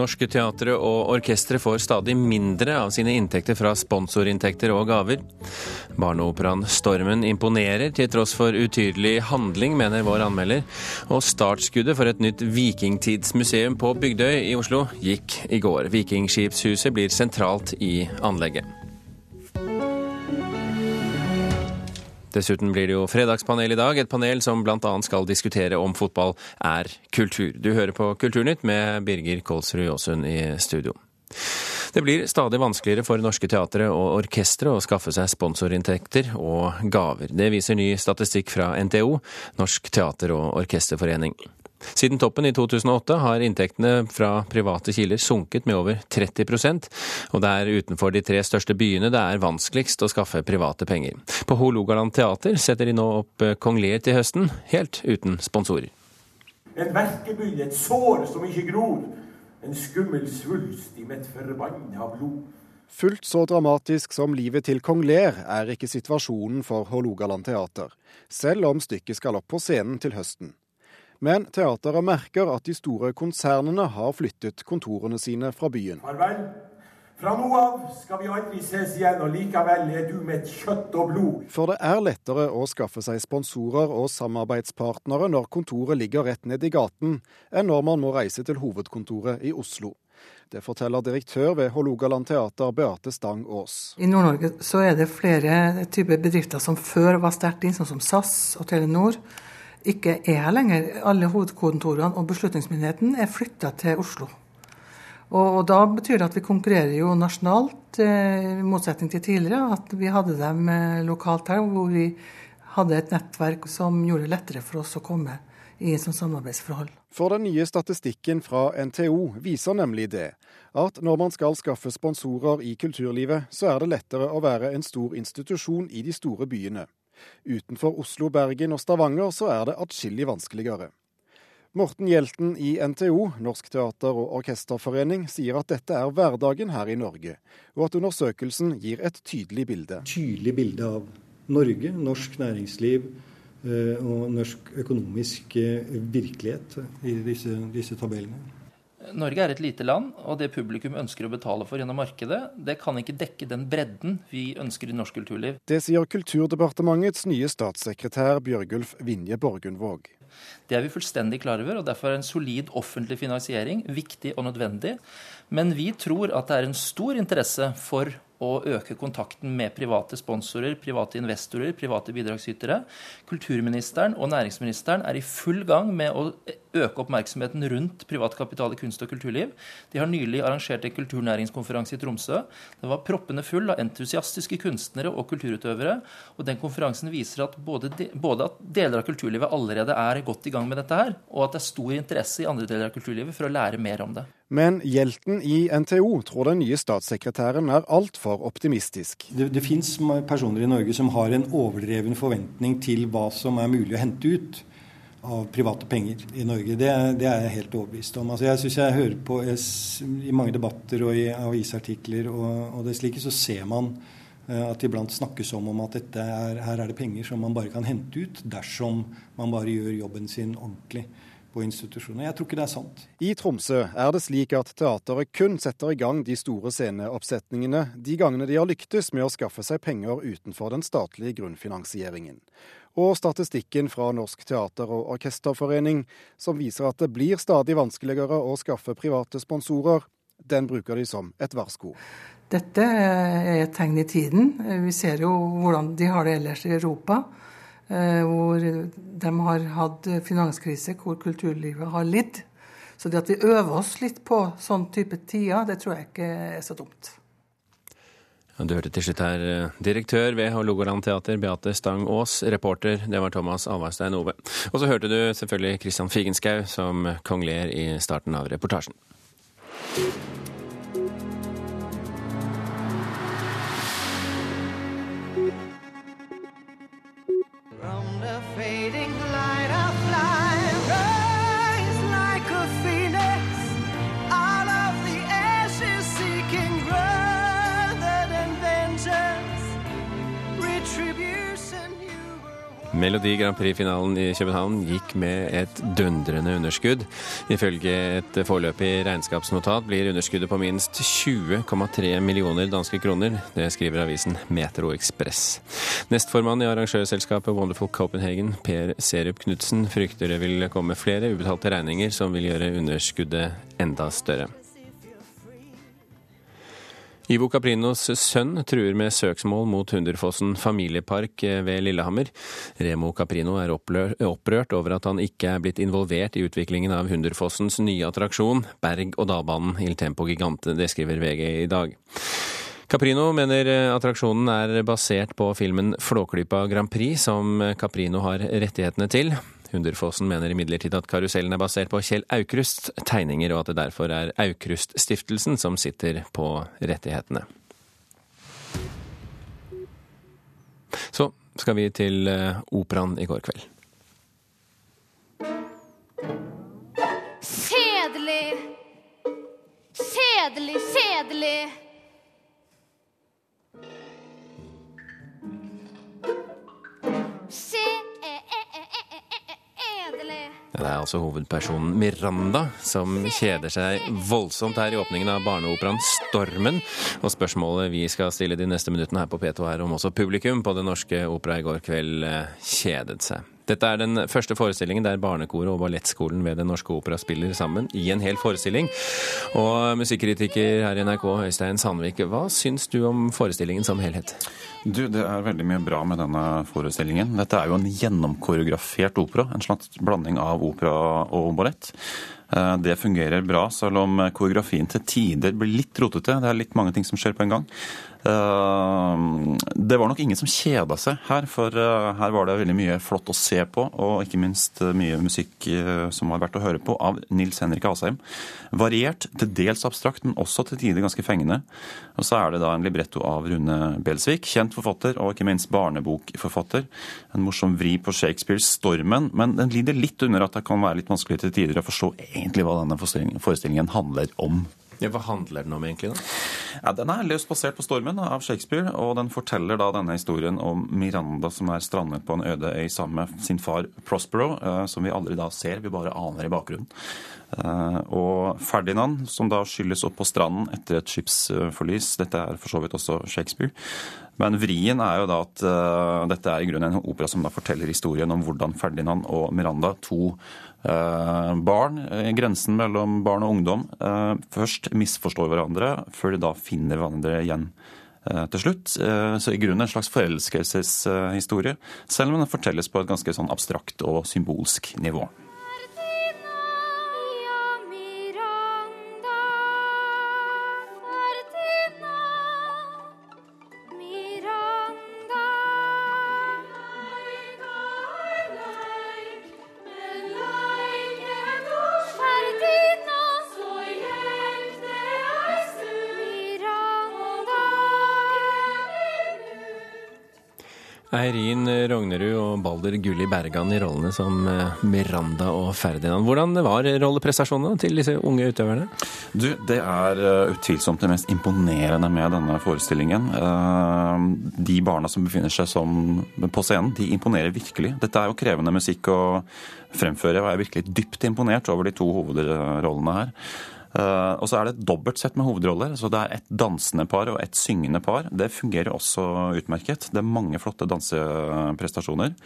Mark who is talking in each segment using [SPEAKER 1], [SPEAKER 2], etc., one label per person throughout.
[SPEAKER 1] Norske teatre og orkestre får stadig mindre av sine inntekter fra sponsorinntekter og gaver. Barneoperaen Stormen imponerer til tross for utydelig handling, mener vår anmelder. Og startskuddet for et nytt vikingtidsmuseum på Bygdøy i Oslo gikk i går. Vikingskipshuset blir sentralt i anlegget. Dessuten blir det jo fredagspanel i dag, et panel som bl.a. skal diskutere om fotball er kultur. Du hører på Kulturnytt med Birger Kolsrud Jåsund i studio. Det blir stadig vanskeligere for norske teatre og orkestre å skaffe seg sponsorinntekter og gaver. Det viser ny statistikk fra NTO, Norsk teater- og orkesterforening. Siden toppen i 2008 har inntektene fra private kilder sunket med over 30 og det er utenfor de tre største byene det er vanskeligst å skaffe private penger. På Hålogaland teater setter de nå opp Kong Lear til høsten, helt uten sponsorer.
[SPEAKER 2] En verkebyll, et sår som ikke gror. En skummel svulst i mitt forbanna blod.
[SPEAKER 3] Fullt så dramatisk som livet til kong Lear er ikke situasjonen for Hålogaland teater, selv om stykket skal opp på scenen til høsten. Men teateret merker at de store konsernene har flyttet kontorene sine fra byen.
[SPEAKER 2] Farvel. Fra nå av skal vi aldri ses igjen, og likevel er du mitt kjøtt og blod.
[SPEAKER 3] For det er lettere å skaffe seg sponsorer og samarbeidspartnere når kontoret ligger rett ned i gaten, enn når man må reise til hovedkontoret i Oslo. Det forteller direktør ved Hålogaland teater, Beate Stang Aas.
[SPEAKER 4] I Nord-Norge så er det flere typer bedrifter som før var sterkt inn, sånn som SAS og Telenor ikke er her lenger. Alle hovedkontorene og beslutningsmyndigheten er flytta til Oslo. Og, da betyr det at vi konkurrerer jo nasjonalt, eh, i motsetning til tidligere. At vi hadde dem eh, lokalt her, hvor vi hadde et nettverk som gjorde det lettere for oss å komme i et sånt samarbeidsforhold.
[SPEAKER 3] For den nye statistikken fra NTO viser nemlig det. At når man skal skaffe sponsorer i kulturlivet, så er det lettere å være en stor institusjon i de store byene. Utenfor Oslo, Bergen og Stavanger så er det atskillig vanskeligere. Morten Hjelten i NTO, Norsk teater- og orkesterforening, sier at dette er hverdagen her i Norge, og at undersøkelsen gir et tydelig bilde.
[SPEAKER 5] Tydelig bilde av Norge, norsk næringsliv eh, og norsk økonomisk eh, virkelighet i disse, disse tabellene.
[SPEAKER 6] Norge er et lite land, og det publikum ønsker å betale for gjennom markedet, det kan ikke dekke den bredden vi ønsker i norsk kulturliv.
[SPEAKER 3] Det sier Kulturdepartementets nye statssekretær Bjørgulf Vinje Borgundvåg.
[SPEAKER 6] Det er vi fullstendig klar over, og derfor er en solid offentlig finansiering viktig og nødvendig. Men vi tror at det er en stor interesse for å øke kontakten med private sponsorer, private investorer, private bidragsytere. Kulturministeren og næringsministeren er i full gang med å øke oppmerksomheten rundt privat kapital i kunst og kulturliv. De har nylig arrangert en kulturnæringskonferanse i Tromsø. Den var proppende full av entusiastiske kunstnere og kulturutøvere. Og den konferansen viser at både, de, både, at deler av kulturlivet allerede er godt i gang med dette her, og at det er stor interesse i andre deler av kulturlivet for å lære mer om det.
[SPEAKER 3] Men Hjelten i NTO tror den nye statssekretæren er altfor optimistisk.
[SPEAKER 5] Det, det fins personer i Norge som har en overdreven forventning til hva som er mulig å hente ut av private penger i Norge. Det, det er jeg helt overbevist om. Altså jeg syns jeg hører på jeg, i mange debatter og i avisartikler og, og det slike, så ser man uh, at iblant snakkes om, om at er, her er det penger som man bare kan hente ut dersom man bare gjør jobben sin ordentlig på institusjoner. Jeg tror ikke det er sant.
[SPEAKER 3] I Tromsø er det slik at teateret kun setter i gang de store sceneoppsetningene de gangene de har lyktes med å skaffe seg penger utenfor den statlige grunnfinansieringen. Og statistikken fra Norsk teater- og orkesterforening, som viser at det blir stadig vanskeligere å skaffe private sponsorer, den bruker de som et varsko.
[SPEAKER 4] Dette er et tegn i tiden. Vi ser jo hvordan de har det ellers i Europa. Eh, hvor de har hatt finanskrise, hvor kulturlivet har lidd. Så det at vi øver oss litt på sånn type tider, det tror jeg ikke er så dumt.
[SPEAKER 1] Du hørte til slutt her eh, direktør ved Hålogaland teater, Beate Stang Aas. Reporter, det var Thomas Alvarstein Ove. Og så hørte du selvfølgelig Christian Figenschou som kongler i starten av reportasjen. Melodi Grand Prix-finalen i København gikk med et dundrende underskudd. Ifølge et foreløpig regnskapsnotat blir underskuddet på minst 20,3 millioner danske kroner. Det skriver avisen Metro Ekspress. Nestformann i arrangørselskapet Wonderful Copenhagen, Per Serup Knutsen, frykter det vil komme flere ubetalte regninger som vil gjøre underskuddet enda større. Ivo Caprinos sønn truer med søksmål mot Hunderfossen familiepark ved Lillehammer. Remo Caprino er opprørt over at han ikke er blitt involvert i utviklingen av Hunderfossens nye attraksjon, berg-og-dal-banen Il Tempo Gigante. Det skriver VG i dag. Caprino mener attraksjonen er basert på filmen Flåklypa Grand Prix, som Caprino har rettighetene til. Hunderfossen mener imidlertid at karusellen er basert på Kjell Aukrusts tegninger, og at det derfor er Aukruststiftelsen som sitter på rettighetene. Så skal vi til eh, operaen i går kveld.
[SPEAKER 7] Kjedelig. Kjedelig, kjedelig.
[SPEAKER 1] Det er altså hovedpersonen Miranda som kjeder seg voldsomt her i åpningen av barneoperaen Stormen. Og spørsmålet vi skal stille de neste minuttene her på P2 er om også publikum på Det Norske Opera i går kveld eh, kjedet seg. Dette er den første forestillingen der barnekoret og ballettskolen ved Den Norske Opera spiller sammen i en hel forestilling. Og musikkritiker her i NRK, Øystein Sandvik, hva syns du om forestillingen som helhet?
[SPEAKER 8] Du, Det er veldig mye bra med denne forestillingen. Dette er jo en gjennomkoreografert opera. En slags blanding av opera og ballett. Eh, det fungerer bra, selv om koreografien til tider blir litt rotete. Det er litt mange ting som skjer på en gang. Eh, det var nok ingen som kjeda seg her, for eh, her var det veldig mye flott å se på, og ikke minst eh, mye musikk som var verdt å høre på, av Nils Henrik Asheim. Variert, til dels abstrakt, men også til tider ganske fengende. Og så er det da en libretto av Rune Belsvik, kjent forfatter og ikke minst barnebokforfatter. En morsom vri på Shakespeares 'Stormen', men den lider litt under at det kan være litt vanskelig til tider å forstå egentlig hva denne forestillingen handler om.
[SPEAKER 1] Ja, Hva handler den om egentlig, da?
[SPEAKER 8] Ja, Den er løst basert på 'Stormen' av Shakespeare, og den forteller da denne historien om Miranda som er strandet på en øde øy sammen med sin far Prospero, eh, som vi aldri da ser, vi bare aner i bakgrunnen. Eh, og Ferdinand, som da skylles opp på stranden etter et skipsforlis. Dette er for så vidt også Shakespeare. Men vrien er jo da at uh, dette er i grunnen en opera som da forteller historien om hvordan Ferdinand og Miranda, to barn, grensen mellom barn og ungdom, uh, først misforstår hverandre, før de da finner hverandre igjen til slutt. Så i grunnen en slags forelskelseshistorie, selv om den fortelles på et ganske sånn abstrakt og symbolsk nivå.
[SPEAKER 1] Eirin Rognerud og Balder Gulli Bergan i rollene som eh, Miranda og Ferdinand. Hvordan var rolleprestasjonene til disse unge utøverne?
[SPEAKER 8] Du, Det er eh, utvilsomt det mest imponerende med denne forestillingen. Eh, de barna som befinner seg som, på scenen, de imponerer virkelig. Dette er jo krevende musikk å fremføre, jeg er virkelig dypt imponert over de to hovedrollene her. Uh, og så er det et dobbelt sett med hovedroller. så Det er et dansende par og et syngende par. Det fungerer også utmerket. Det er mange flotte danseprestasjoner.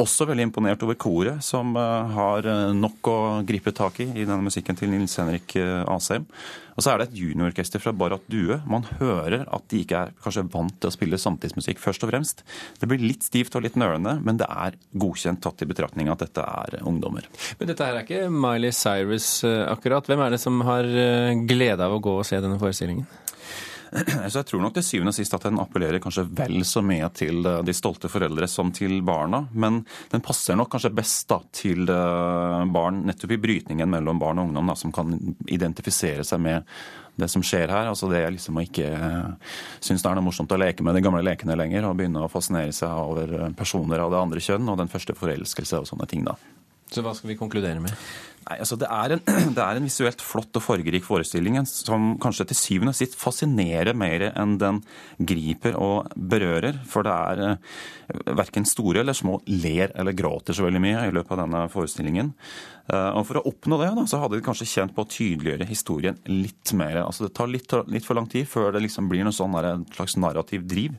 [SPEAKER 8] Også veldig imponert over koret, som eh, har eh, nok å gripe tak i i denne musikken til Nils Henrik eh, Asheim. Og så er det et juniororkester fra Barrat Due. Man hører at de ikke er kanskje vant til å spille samtidsmusikk, først og fremst. Det blir litt stivt og litt nølende, men det er godkjent tatt i betraktning at dette er ungdommer.
[SPEAKER 1] Men dette her er ikke Miley Cyrus akkurat. Hvem er det som har glede av å gå og se denne forestillingen?
[SPEAKER 8] Så jeg tror nok til syvende og sist at den appellerer kanskje vel så mye til eh, de stolte foreldre som til barna. Men den passer nok kanskje best da, til eh, barn nettopp i brytningen mellom barn og ungdom, da, som kan identifisere seg med det som skjer her. altså Det liksom å ikke eh, synes det er noe morsomt å leke med de gamle lekene lenger, og begynne å fascinere seg over personer av det andre kjønn og den første forelskelse og sånne ting. da.
[SPEAKER 1] Så hva skal vi konkludere med?
[SPEAKER 8] Nei, altså det er, en, det er en visuelt flott og fargerik forestilling som kanskje til syvende og sist fascinerer mer enn den griper og berører. For det er eh, verken store eller små ler eller gråter så veldig mye i løpet av denne forestillingen. Eh, og For å oppnå det da, så hadde de kanskje kjent på å tydeliggjøre historien litt mer. Altså Det tar litt, litt for lang tid før det liksom blir noe sånn der, en slags narrativ driv.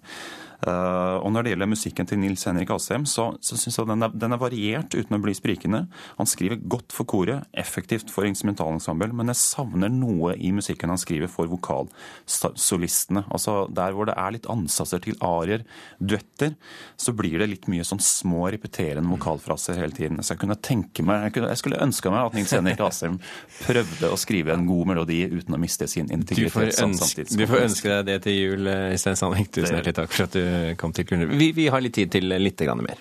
[SPEAKER 8] Uh, og Når det gjelder musikken til Nils Henrik Asheim, så, så syns jeg den er, den er, variert uten å bli sprikende. Han skriver godt for koret, effektivt for instrumentalensemble, men jeg savner noe i musikken han skriver for vokalsolistene. Altså Der hvor det er litt ansatser til arier, duetter, så blir det litt mye sånn små repeterende vokalfraser hele tiden. Så jeg kunne tenke meg, jeg, kunne, jeg skulle ønske meg at Nils Henrik Asheim prøvde å skrive en god melodi uten å miste sin integritet.
[SPEAKER 1] Du får ønske, du får ønske deg det til jul, Øystein Sandvik. Tusen hjertelig takk for at du kom til Kulturnytt. Vi, vi, har litt tid til litt mer.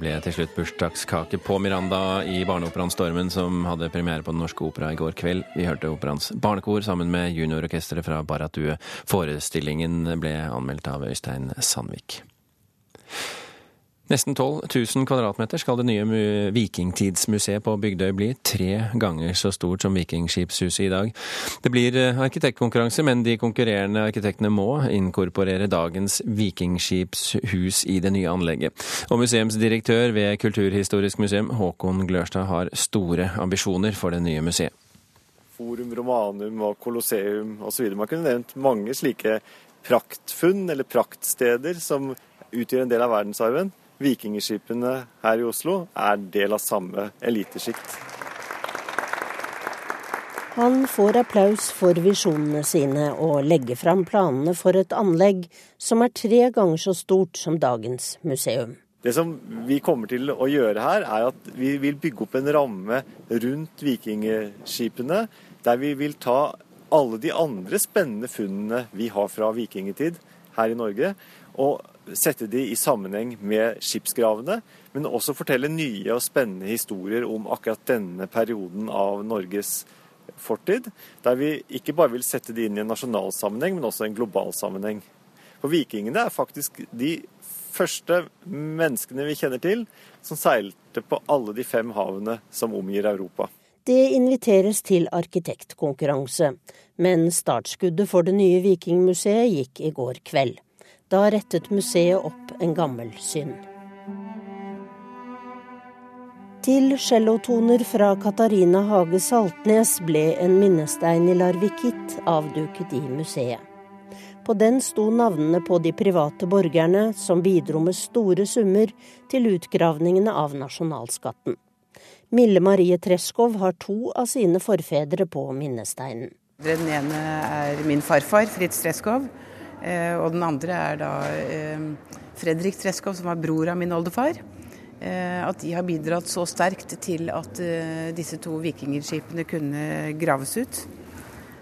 [SPEAKER 1] Ble til slutt bursdagskake på Miranda i barneoperaen Stormen, som hadde premiere på Den Norske Opera i går kveld. Vi hørte operaens barnekor sammen med juniororkesteret fra Barrat Due. Forestillingen ble anmeldt av Øystein Sandvik. Nesten 12 000 kvadratmeter skal det nye vikingtidsmuseet på Bygdøy bli. Tre ganger så stort som Vikingskipshuset i dag. Det blir eh, arkitektkonkurranse, men de konkurrerende arkitektene må inkorporere dagens vikingskipshus i det nye anlegget. Og museumsdirektør ved Kulturhistorisk museum, Håkon Glørstad, har store ambisjoner for det nye museet.
[SPEAKER 7] Forum Romanum og Colosseum osv. Man kunne nevnt mange slike praktfunn eller praktsteder som utgjør en del av verdensarven. Vikingskipene her i Oslo er del av samme elitesjikt.
[SPEAKER 9] Han får applaus for visjonene sine og legger fram planene for et anlegg som er tre ganger så stort som dagens museum.
[SPEAKER 7] Det som vi kommer til å gjøre her, er at vi vil bygge opp en ramme rundt vikingskipene, der vi vil ta alle de andre spennende funnene vi har fra vikingtid her i Norge, og sette de i sammenheng med skipsgravene, men også fortelle nye og spennende historier om akkurat denne perioden av Norges fortid. Der vi ikke bare vil sette de inn i en nasjonal sammenheng, men også en global sammenheng. For vikingene er faktisk de første menneskene vi kjenner til som seilte på alle de fem havene som omgir Europa.
[SPEAKER 9] Det inviteres til arkitektkonkurranse, men startskuddet for det nye Vikingmuseet gikk i går kveld. Da rettet museet opp en gammel synd. Til cellotoner fra Katarina Hage Saltnes ble en minnestein i Larvikit avduket i museet. På den sto navnene på de private borgerne som bidro med store summer til utgravningene av nasjonalskatten. Mille Marie Treskov har to av sine forfedre på minnesteinen.
[SPEAKER 10] Den ene er min farfar, Fritz Treskov. Eh, og den andre er da eh, Fredrik Treskov, som var bror av min oldefar. Eh, at de har bidratt så sterkt til at disse to vikingskipene kunne graves ut.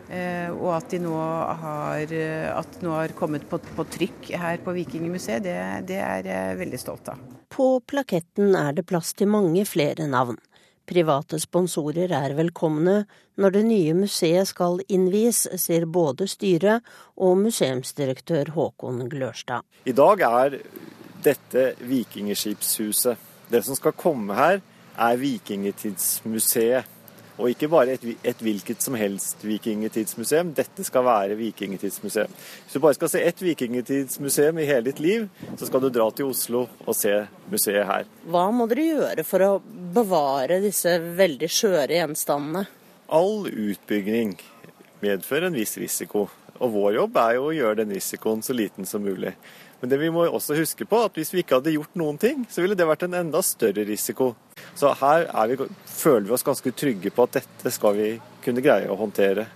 [SPEAKER 10] Og at de nå har, at nå har kommet på, på, trykk her på Vikingmuseet, det, det er jeg veldig stolt av.
[SPEAKER 9] På plaketten er det plass til mange flere navn. Private sponsorer er velkomne når det nye museet skal innvies, sier både styret og museumsdirektør Håkon Glørstad.
[SPEAKER 7] I dag er dette vikingskipshuset. Det som skal komme her, er Vikingtidsmuseet. Og ikke bare et, et, hvilket som helst vikingtidsmuseum. Dette skal være vikingtidsmuseum. Hvis du bare skal se ett vikingtidsmuseum i hele ditt liv, så skal du dra til Oslo og se museet her.
[SPEAKER 9] Hva må dere gjøre for å bevare disse veldig skjøre gjenstandene?
[SPEAKER 7] All utbygging medfører en viss risiko. Og vår jobb er jo å gjøre den risikoen så liten som mulig. Men det vi må også huske på, at hvis vi ikke hadde gjort noen ting, så ville det vært en enda større risiko. Så her vi, føler vi oss ganske trygge på at dette skal vi kunne greie å håndtere.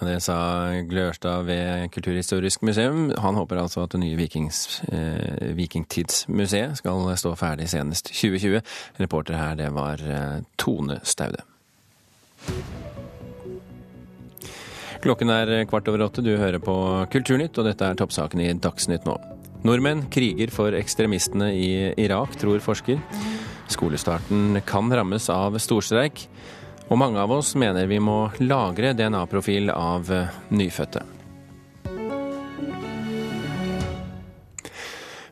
[SPEAKER 1] Det sa Glørstad ved Kulturhistorisk museum. Han håper altså at det nye Vikings, eh, Vikingtidsmuseet skal stå ferdig senest 2020. Reporter her, det var eh, Tone Staude. Klokken er kvart over åtte, du hører på Kulturnytt, og dette er toppsaken i Dagsnytt nå. Nordmenn kriger for ekstremistene i Irak, tror forsker. Skolestarten kan rammes av storstreik, og mange av oss mener vi må lagre DNA-profil av nyfødte.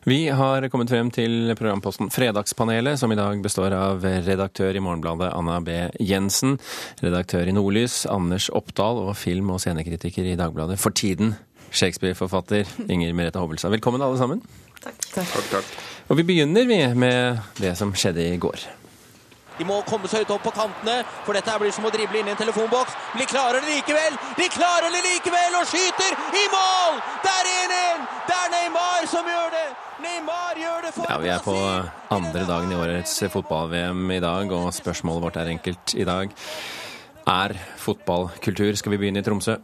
[SPEAKER 1] Vi har kommet frem til programposten Fredagspanelet, som i dag består av redaktør i Morgenbladet Anna B. Jensen, redaktør i Nordlys Anders Oppdal og film- og scenekritiker i Dagbladet for tiden, Shakespeare-forfatter Inger Merete Hovelstad. Velkommen alle sammen.
[SPEAKER 11] Takk. takk. takk, takk.
[SPEAKER 1] Og vi begynner vi med det som skjedde i går.
[SPEAKER 12] De må komme seg ut opp på kantene, for dette blir som å drible inn i en telefonboks. Men de klarer det likevel! De klarer det likevel og skyter i mål! Det er 1-1! Det er Neymar som gjør det! Neymar gjør det for
[SPEAKER 1] Ja, Vi er på andre dagen i årets fotball-VM i dag, og spørsmålet vårt er enkelt i dag. Er fotballkultur? Skal vi begynne i Tromsø?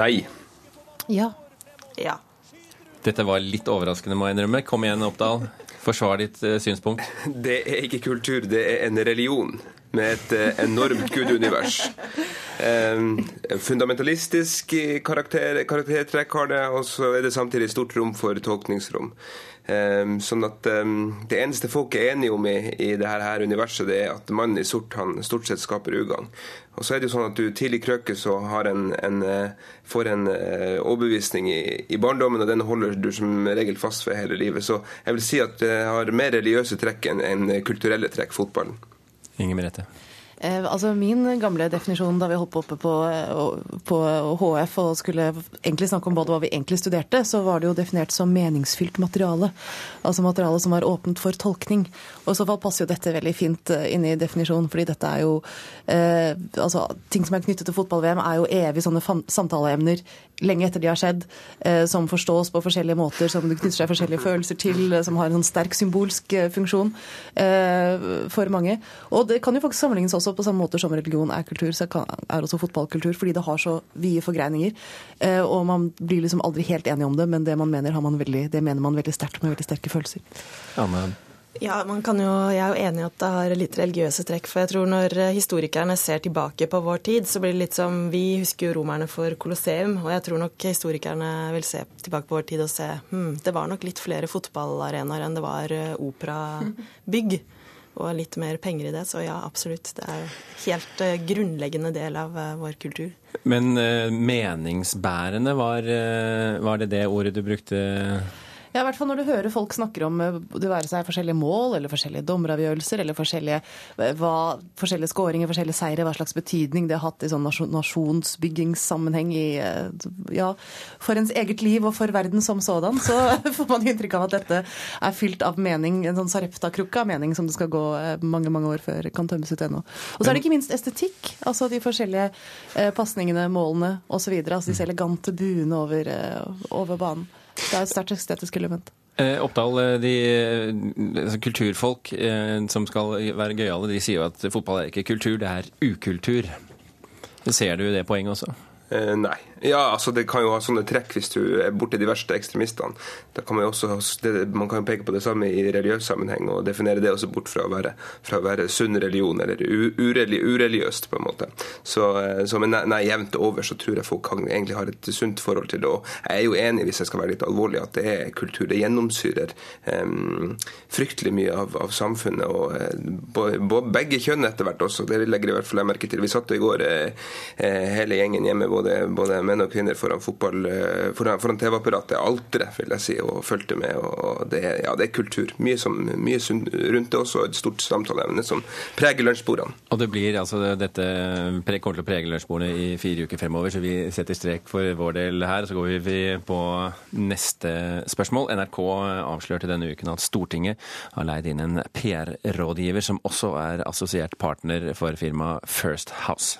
[SPEAKER 11] Nei.
[SPEAKER 13] Ja.
[SPEAKER 11] Ja.
[SPEAKER 1] Dette var litt overraskende, må jeg innrømme. Kom igjen, Oppdal. Forsvar ditt uh, synspunkt.
[SPEAKER 11] Det er ikke kultur, det er en religion med et uh, enormt gudunivers. Um, fundamentalistisk karakter, karaktertrekk har det, og så er det samtidig stort rom for tolkningsrom. Um, sånn at um, Det eneste folk er enige om i, i det her universet, det er at mannen i sort han stort sett skaper ugagn. Og så er det jo sånn at du tidlig krøker så en, en, får en uh, overbevisning i, i, barndommen, og den holder du som regel fast ved hele livet. Så jeg vil si at det har mer religiøse trekk enn enn kulturelle trekk, fotballen.
[SPEAKER 1] Inger Merete.
[SPEAKER 13] Eh, altså Min gamle definisjon da vi holdt på oppe på, på, HF og skulle egentlig snakke om hva vi egentlig studerte, så var det jo definert som meningsfylt materiale. Altså materiale som var åpent for tolkning. Og i så fall passer jo dette veldig fint eh, inn i definisjonen, fordi dette er jo eh, altså Ting som er knyttet til fotball-VM, er jo evig sånne samtaleemner lenge etter de har skjedd, eh, som forstås på forskjellige måter, som det knytter seg forskjellige følelser til, eh, som har en sånn sterk symbolsk eh, funksjon for mange. Og det kan jo faktisk sammenlignes også på samme måte som religion er kultur, så er også fotballkultur, fordi det har så vide forgreininger. Og man blir liksom aldri helt enig om det, men det man mener, man veldig, det mener man veldig sterkt med veldig sterke følelser.
[SPEAKER 1] Ja, men
[SPEAKER 14] ja, man kan jo, Jeg er jo enig i at det har litt religiøse trekk. For jeg tror når historikerne ser tilbake på vår tid, så blir det litt som Vi husker jo romerne for Colosseum, og jeg tror nok historikerne vil se tilbake på vår tid og se hm, det var nok litt flere fotballarenaer enn det var eh, operabygg. Og litt mer penger i det. Så ja, absolutt. Det er helt uh, grunnleggende del av vår kultur.
[SPEAKER 1] Men meningsbærende, var, var det det ordet du brukte?
[SPEAKER 13] Ja, i hvert fall når du hører folk snakker om eh, det være seg forskjellige mål eller forskjellige dommeravgjørelser eller forskjellige, eh, hva, forskjellige skåringer, forskjellige seire, hva slags betydning det har hatt i sånn nasjonsbyggingssammenheng i eh, ja, for ens eget liv og for verden som sådan, så får man inntrykk av at dette er fylt av mening, en sånn Sarepta-krukke av mening som det skal gå mange mange år før kan tømmes ut ennå. Og så er det ikke minst estetikk, altså de forskjellige pasningene, målene osv. Altså disse elegante buene over, over banen. Det er et sterkt estetisk element.
[SPEAKER 1] Eh, Oppdal, eh, de, altså kulturfolk eh, som skal være gøyale, de sier jo at fotball er ikke kultur, det er ukultur. Ser du det poenget også?
[SPEAKER 11] Eh, nei. Ja, altså Det kan jo ha sånne trekk hvis du er borti de verste ekstremistene. Da kan Man jo også, det, man kan peke på det samme i religiøs sammenheng og definere det også bort fra å være, fra å være sunn religion eller ureligiøst, på en måte. Så, eh, så men nei, jevnt over så tror jeg folk egentlig har et sunt forhold til det. Og jeg er jo enig, hvis jeg skal være litt alvorlig, at det er kultur. Det gjennomsyrer um, fryktelig mye av, av samfunnet. og uh, Begge kjønn etter hvert også. Det legger i hvert fall jeg merke til. Vi satt i går uh, hele gjengen hjemme, både, både menn og kvinner foran eh, foran, foran TV-apparatet, alteret, vil jeg si, og fulgte med. og det, ja, det er kultur. Mye, som, mye rundt det også, et stort samtaleevne som preger lunsjbordene.
[SPEAKER 1] Og det blir altså dette kommer til å prege lunsjbordene i fire uker fremover, så vi setter strek for vår del her. Så går vi på neste spørsmål. NRK avslørte denne uken at Stortinget har leid inn en PR-rådgiver som også er assosiert partner for firmaet First House.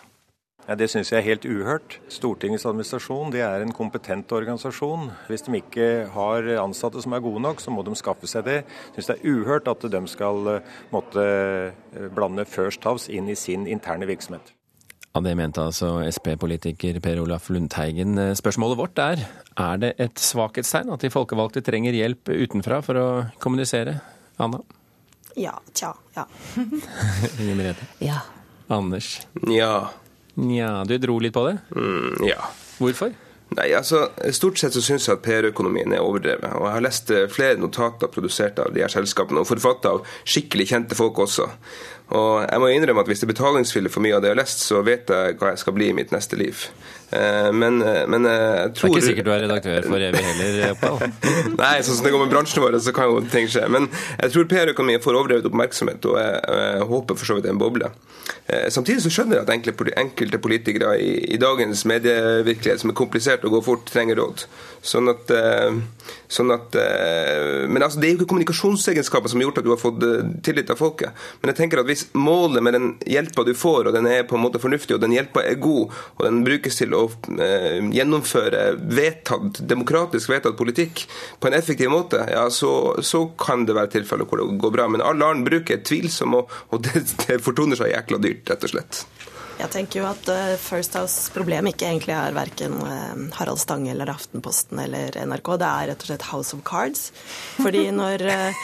[SPEAKER 15] Ja, det syns jeg er helt uhørt. Stortingets administrasjon det er en kompetent organisasjon. Hvis de ikke har ansatte som er gode nok, så må de skaffe seg det. Jeg syns det er uhørt at de skal eh, måtte eh, blande First House inn i sin interne virksomhet.
[SPEAKER 1] Ja, Det mente altså Sp-politiker Per Olaf Lundteigen. Eh, spørsmålet vårt er er det et svakhetstegn at de folkevalgte trenger hjelp utenfra for å kommunisere? Anna?
[SPEAKER 14] Ja. Tja. Ja.
[SPEAKER 1] Inger Merete?
[SPEAKER 13] Ja.
[SPEAKER 1] Anders?
[SPEAKER 11] Ja.
[SPEAKER 1] Nja, du dro litt på det?
[SPEAKER 11] Mm, ja.
[SPEAKER 1] Hvorfor?
[SPEAKER 11] Nei, altså, Stort sett så syns jeg at PR-økonomien er overdrevet. Og jeg har lest eh, flere notater produsert av de her selskapene, og forfattet av skikkelig kjente folk også. Og jeg må innrømme at hvis det er betalingsfyller for mye av det jeg har lest, så vet jeg hva jeg skal bli i mitt neste liv. Eh, men, eh, men jeg tror
[SPEAKER 1] Det er ikke sikkert du er redaktør for evig heller, Oppdal.
[SPEAKER 11] Nei, sånn som det går med bransjen vår, så kan jo ting skje. Men jeg tror PR-økonomien får overdrevet oppmerksomhet, og jeg, jeg håper for så vidt det er en boble. Samtidig så skjønner jeg at enkelte politikere i, i dagens medievirkelighet, som er komplisert og går fort, trenger råd. Sånn at, sånn at Men altså, det er jo ikke kommunikasjonsegenskaper som har gjort at du har fått tillit av folket. Men jeg tenker at hvis målet med den hjelpa du får, og den er på en måte fornuftig, og den hjelpa er god, og den brukes til å gjennomføre vedtatt, demokratisk vedtatt politikk på en effektiv måte, ja, så, så kan det være tilfeller hvor det går bra. Men all annen bruk er tvilsom, og, og det, det fortoner seg jækla dyrt, rett og slett.
[SPEAKER 14] Jeg tenker jo at uh, First House problem ikke egentlig er verken uh, Harald Stange eller Aftenposten eller NRK. Det er rett og slett House of Cards. Fordi når uh,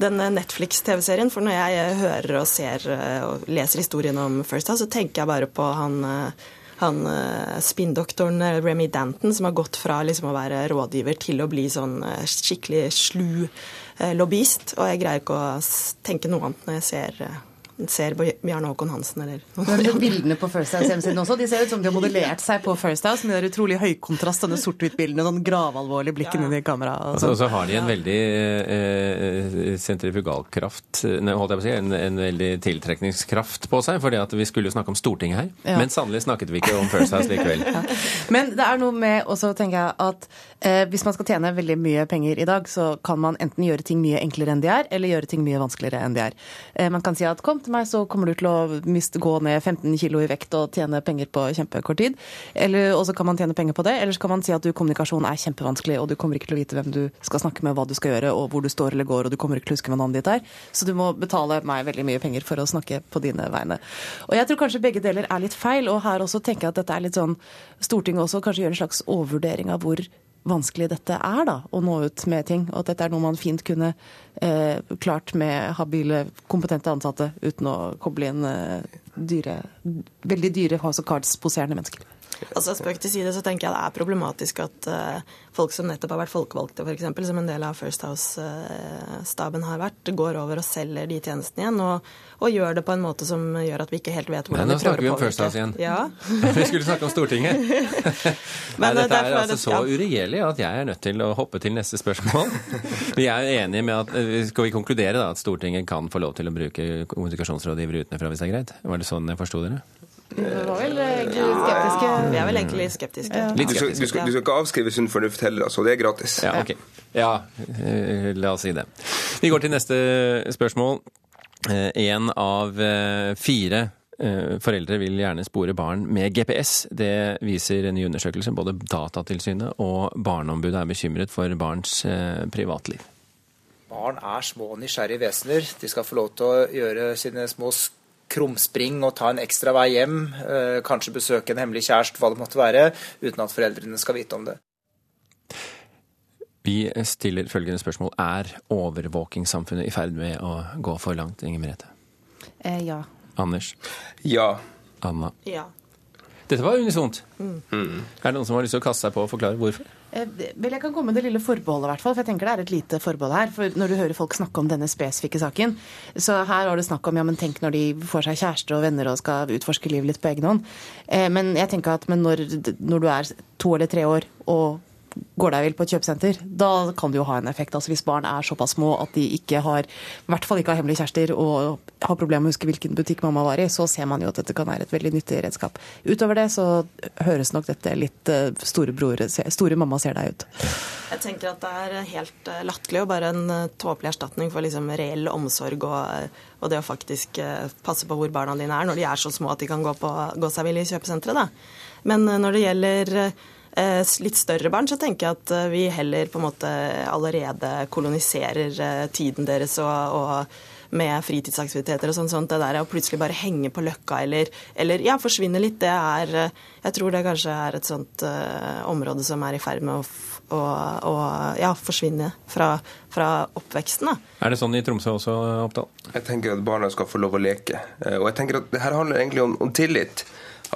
[SPEAKER 14] denne Netflix-TV-serien For når jeg hører og ser og leser historien om First House, så tenker jeg bare på han han spinndoktoren Remy Danton som har gått fra liksom å være rådgiver til å bli sånn skikkelig slu lobbyist. Og jeg greier ikke å tenke noe annet når jeg ser ser på Bjarne Håkon Hansen eller
[SPEAKER 13] noe. Bildene på First House-hjemmesiden også, de ser ut som de har modellert seg på First House med det utrolig høykontrast, denne sort-hvitt-bildene, sånn gravalvorlige blikken ja. inni kameraet.
[SPEAKER 1] Og så, så har de en veldig eh, sentrifugalkraft, nei, holdt jeg på å si, en, en, veldig tiltrekningskraft på seg. fordi at vi skulle jo snakke om Stortinget her, ja. men sannelig snakket vi ikke om First House likevel. Ja.
[SPEAKER 13] Men det er noe med, og så tenker jeg at eh, hvis man skal tjene veldig mye penger i dag, så kan man enten gjøre ting mye enklere enn de er, eller gjøre ting mye vanskeligere enn de er. Eh, man kan si at kom til meg, så kommer du til å miste, gå ned 15 kilo i vekt og tjene penger på kjempekort tid. Og så kan man tjene penger på det, eller så kan man si at du, kommunikasjon er kjempevanskelig, og du kommer ikke til å vite hvem du skal snakke med, hva du skal gjøre, og hvor du står eller går, og du kommer ikke til å huske hva navnet ditt er. Så du må betale meg veldig mye penger for å snakke på dine vegne. Og jeg tror kanskje begge deler er litt feil, og her også tenker jeg at dette er litt sånn Stortinget også kanskje gjør en slags overvurdering av hvor vanskelig dette er da, å nå ut med ting. Og at dette er noe man fint kunne eh, klart med habile, kompetente ansatte uten å koble inn eh, dyre, veldig dyre House of Cards-poserende mennesker.
[SPEAKER 14] Altså Spøk til side så tenker jeg det er problematisk at uh, folk som nettopp har vært folkevalgte, f.eks., som en del av First House-staben har vært, går over og selger de tjenestene igjen. Og, og, gjør det på en måte som gjør at vi ikke helt vet hvordan
[SPEAKER 1] Nei, nå snakker vi om First House igjen.
[SPEAKER 14] Ja.
[SPEAKER 1] vi skulle snakke om Stortinget. Nei, dette er altså så uregjerlig at jeg er nødt til å hoppe til neste spørsmål. Vi er enige med at eh, Skal vi konkludere da at Stortinget kan få lov til å bruke kommunikasjonsrådgivere utenfra hvis det er greit? Var det sånn jeg forsto dere?
[SPEAKER 14] Vi skeptiske. Vi er vel egentlig skeptiske.
[SPEAKER 11] Ja. Du, skal, du, skal, du, skal, ikke avskrive sunn fornuft heller, altså. Det er gratis.
[SPEAKER 1] Ja, okay. Ja, eh, la oss si det. Vi går til neste spørsmål. En eh, av eh, fire Foreldre vil gjerne spore barn med GPS. Det viser en ny undersøkelse. Både Datatilsynet og Barneombudet er bekymret for barns privatliv.
[SPEAKER 16] Barn er små og nysgjerrige vesener. De skal få lov til å gjøre sine små krumspring og ta en ekstra vei hjem, eh, kanskje besøke en hemmelig kjæreste, hva det måtte være, uten at foreldrene skal vite om det.
[SPEAKER 1] Vi stiller følgende spørsmål. Er overvåkingssamfunnet i ferd med å gå for langt, Inger Merete?
[SPEAKER 13] Eh, ja.
[SPEAKER 1] Anders?
[SPEAKER 11] Ja.
[SPEAKER 1] Anna?
[SPEAKER 14] Ja.
[SPEAKER 1] Dette var unisont. Mm. Mm. Er det noen som har lyst til å kaste seg på og forklare hvorfor?
[SPEAKER 13] Eh, vel, Jeg kan komme med det lille forbeholdet, hvert fall, for jeg tenker det er et lite forbehold her. For når du hører folk snakke om denne spesifikke saken, så her var det snakk om ja, men tenk når de får seg kjæreste og venner og skal utforske livet litt på egen hånd. Eh, men jeg tenker at når, når du er to eller tre år og går deg vill på et kjøpesenter, da kan det jo ha en effekt. Altså Hvis barn er såpass små at de ikke har, i hvert fall ikke har hemmelige kjærester og har problemer med å huske hvilken butikk mamma var i, så ser man jo at dette kan være et veldig nyttig redskap. Utover det så høres nok dette litt eh, storebror, store mamma ser deg ut.
[SPEAKER 14] Jeg tenker at det er helt eh, latterlig og bare en eh, tåpelig erstatning for liksom reell omsorg og, og, det å faktisk passe på hvor barna dine er når de er så små at de kan gå, på, gå seg vill i kjøpesenteret. Men når det gjelder litt større barn, så tenker jeg at eh, vi heller på en måte allerede koloniserer eh, tiden deres og, og med fritidsaktiviteter og sånn. sånt. Det der å plutselig bare henge på løkka eller, eller ja, forsvinne litt, det er Jeg tror det kanskje er et sånt uh, område som er i ferd med å, å, å ja, forsvinne fra, fra oppveksten. Da.
[SPEAKER 1] Er det sånn i Tromsø også, Oppdal?
[SPEAKER 11] Jeg tenker at barna skal få lov å leke. Og jeg tenker at det her handler egentlig om, om tillit.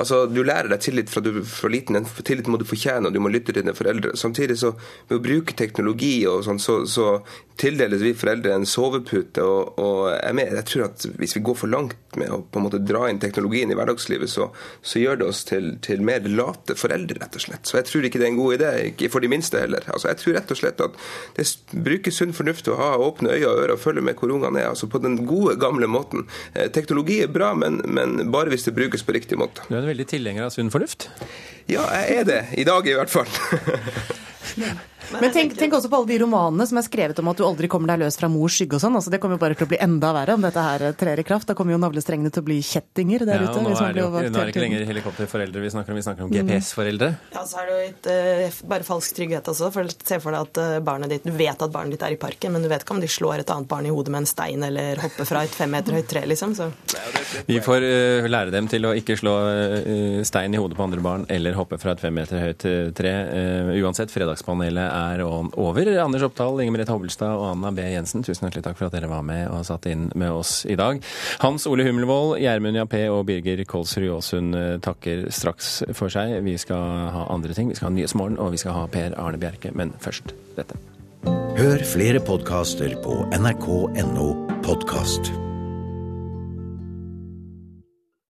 [SPEAKER 11] Altså, Du lærer deg tillit fra du er for liten. Den tilliten må du fortjene, og du må lytte til dine foreldre. Samtidig så med å bruke teknologi og sånn, så, så tildeles vi foreldre en sovepute. Og, og jeg, mener, jeg, tror at hvis vi går for langt med å på en måte dra inn teknologien i hverdagslivet, så, så gjør det oss til, til, mer late foreldre, rett og slett. Så jeg tror ikke det er en god idé, ikke for de minste heller. Altså, jeg tror rett og slett at det bruker sunn fornuft å ha åpne øyne og ører og følge med hvor ungene er. altså På den gode, gamle måten. Eh, teknologi er bra, men, men bare hvis det brukes på riktig måte.
[SPEAKER 1] Du er en veldig tilhenger av sunn fornuft?
[SPEAKER 11] Ja, jeg er det. I dag i hvert fall.
[SPEAKER 13] Men tenk, tenk, også på alle de romanene som er skrevet om at du aldri kommer deg løs fra mors skygge og sånn. Altså, det kommer jo bare til å bli enda verre om dette her trer i kraft. Da kommer jo navlestrengene til å bli kjettinger der
[SPEAKER 1] ja,
[SPEAKER 13] ute.
[SPEAKER 1] Nå er, det jo, nå er det ikke lenger helikopterforeldre vi snakker om, vi snakker om GPS-foreldre.
[SPEAKER 14] Ja, så er det jo et, uh, bare falsk trygghet også. For Se for deg at uh, barnet ditt, du vet at barnet ditt er i parken, men du vet ikke om de slår et annet barn i hodet med en stein eller hopper fra et fem meter høyt tre, liksom. Så.
[SPEAKER 1] Vi får uh, lære dem til å ikke slå stein i hodet på andre barn eller hoppe fra et fem meter høyt tre. uansett, Fredagspanelet er over. Anders Oppdal, Inger Merete Hobbelstad og Anna B. Jensen, tusen hjertelig takk for at dere var med og satt inn med oss i dag. Hans Ole Hummelvold, Gjermund Jappé og Birger Kolsrud Aasund eh, takker straks for seg. Vi skal ha andre ting. Vi skal ha Nyhetsmorgen, og vi skal ha Per Arne Bjerke. Men først dette.
[SPEAKER 17] Hør flere podkaster på nrk.no podkast.